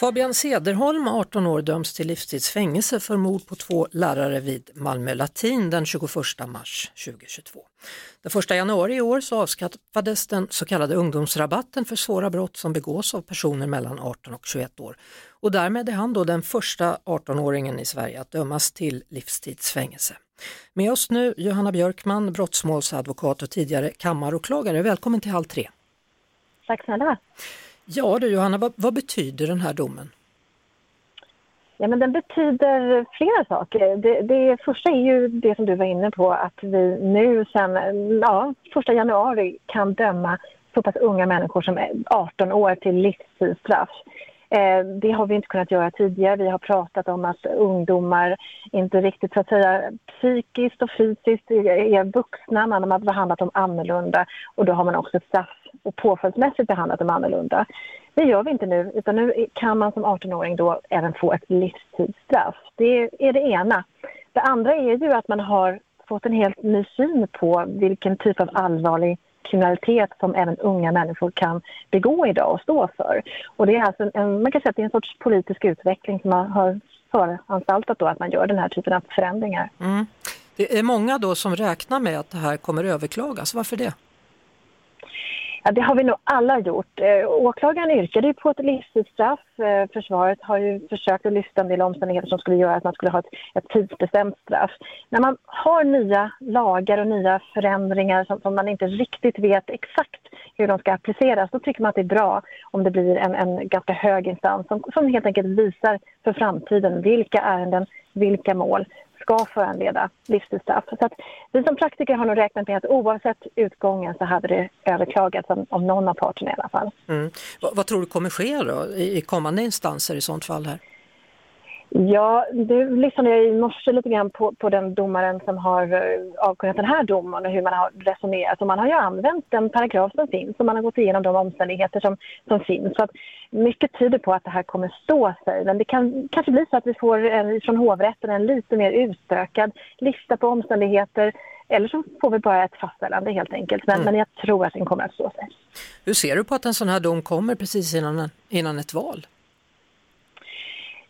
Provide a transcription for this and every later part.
Fabian Sederholm, 18 år, döms till livstidsfängelse för mord på två lärare vid Malmö Latin den 21 mars 2022. Den 1 januari i år så avskaffades den så kallade ungdomsrabatten för svåra brott som begås av personer mellan 18 och 21 år. Och därmed är han då den första 18-åringen i Sverige att dömas till livstidsfängelse. Med oss nu Johanna Björkman, brottsmålsadvokat och tidigare kammaråklagare. Välkommen till Halv tre. Tack snälla. Ja du Johanna, vad, vad, betyder den här domen? Ja, men den betyder flera saker. Det, det första är ju det som du var inne på att vi nu sen ja, 1 januari kan döma så pass unga människor som är 18 år till livstidsstraff. Eh, det har vi inte kunnat göra tidigare. Vi har pratat om att ungdomar inte riktigt så att säga psykiskt och fysiskt är vuxna. Man har behandlat dem annorlunda och då har man också straff och påföljdsmässigt behandlat dem annorlunda. Det gör vi inte nu, utan nu kan man som 18-åring då även få ett livstidsstraff. Det är det ena. Det andra är ju att man har fått en helt ny syn på vilken typ av allvarlig kriminalitet som även unga människor kan begå idag och stå för. Och det är alltså en, man kan säga att det är en sorts politisk utveckling som man har föranstaltat då att man gör den här typen av förändringar. Mm. Det är många då som räknar med att det här kommer överklagas. Varför det? Ja, det har vi nog alla gjort. Eh, åklagaren yrkade ju på ett livstidsstraff. Eh, försvaret har ju försökt att lyfta en del omständigheter som skulle göra att man skulle ha ett, ett tidsbestämt straff. När man har nya lagar och nya förändringar som, som, man inte riktigt vet exakt hur de ska appliceras, då tycker man att det är bra om det blir en, en ganska hög instans som, som helt enkelt visar för framtiden vilka ärenden, vilka mål ska föranleda livstidsstraff. Så att vi som praktiker har nog räknat med att oavsett utgången så hade det överklagats om, om någon av parterna i alla fall. Mm. Vad, vad, tror du kommer ske då i kommande instanser i sånt fall här? Ja, det lyssnade jag i morse lite grann på, på den domaren som har eh, avkunnat den här domen och hur man har resonerat. Och man har ju använt den paragraf som finns och man har gått igenom de omständigheter som, som finns. Så att mycket tyder på att det här kommer stå sig. Men det kan kanske bli så att vi får en, från hovrätten en lite mer utökad lista på omständigheter. Eller så får vi bara ett fastställande helt enkelt. Men, mm. men jag tror att den kommer att stå sig. Hur ser du på att en sån här dom kommer precis innan, innan ett val?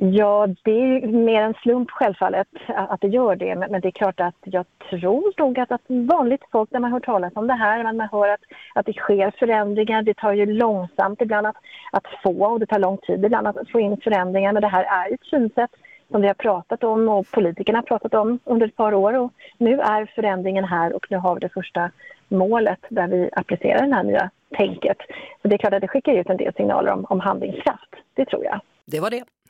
Ja, det är mer en slump självfallet att det gör det. Men det är klart att jag tror nog att, att vanligt folk när man hör talas om det här, när man hör att, att det sker förändringar, det tar ju långsamt ibland att, att få och det tar lång tid ibland att få in förändringar. Men det här är ett synsätt som vi har pratat om och politikerna har pratat om under ett par år. Och nu är förändringen här och nu har vi det första målet där vi applicerar det här nya tänket. Så det är klart att det skickar ut en del signaler om, om handlingskraft. Det tror jag. Det var det.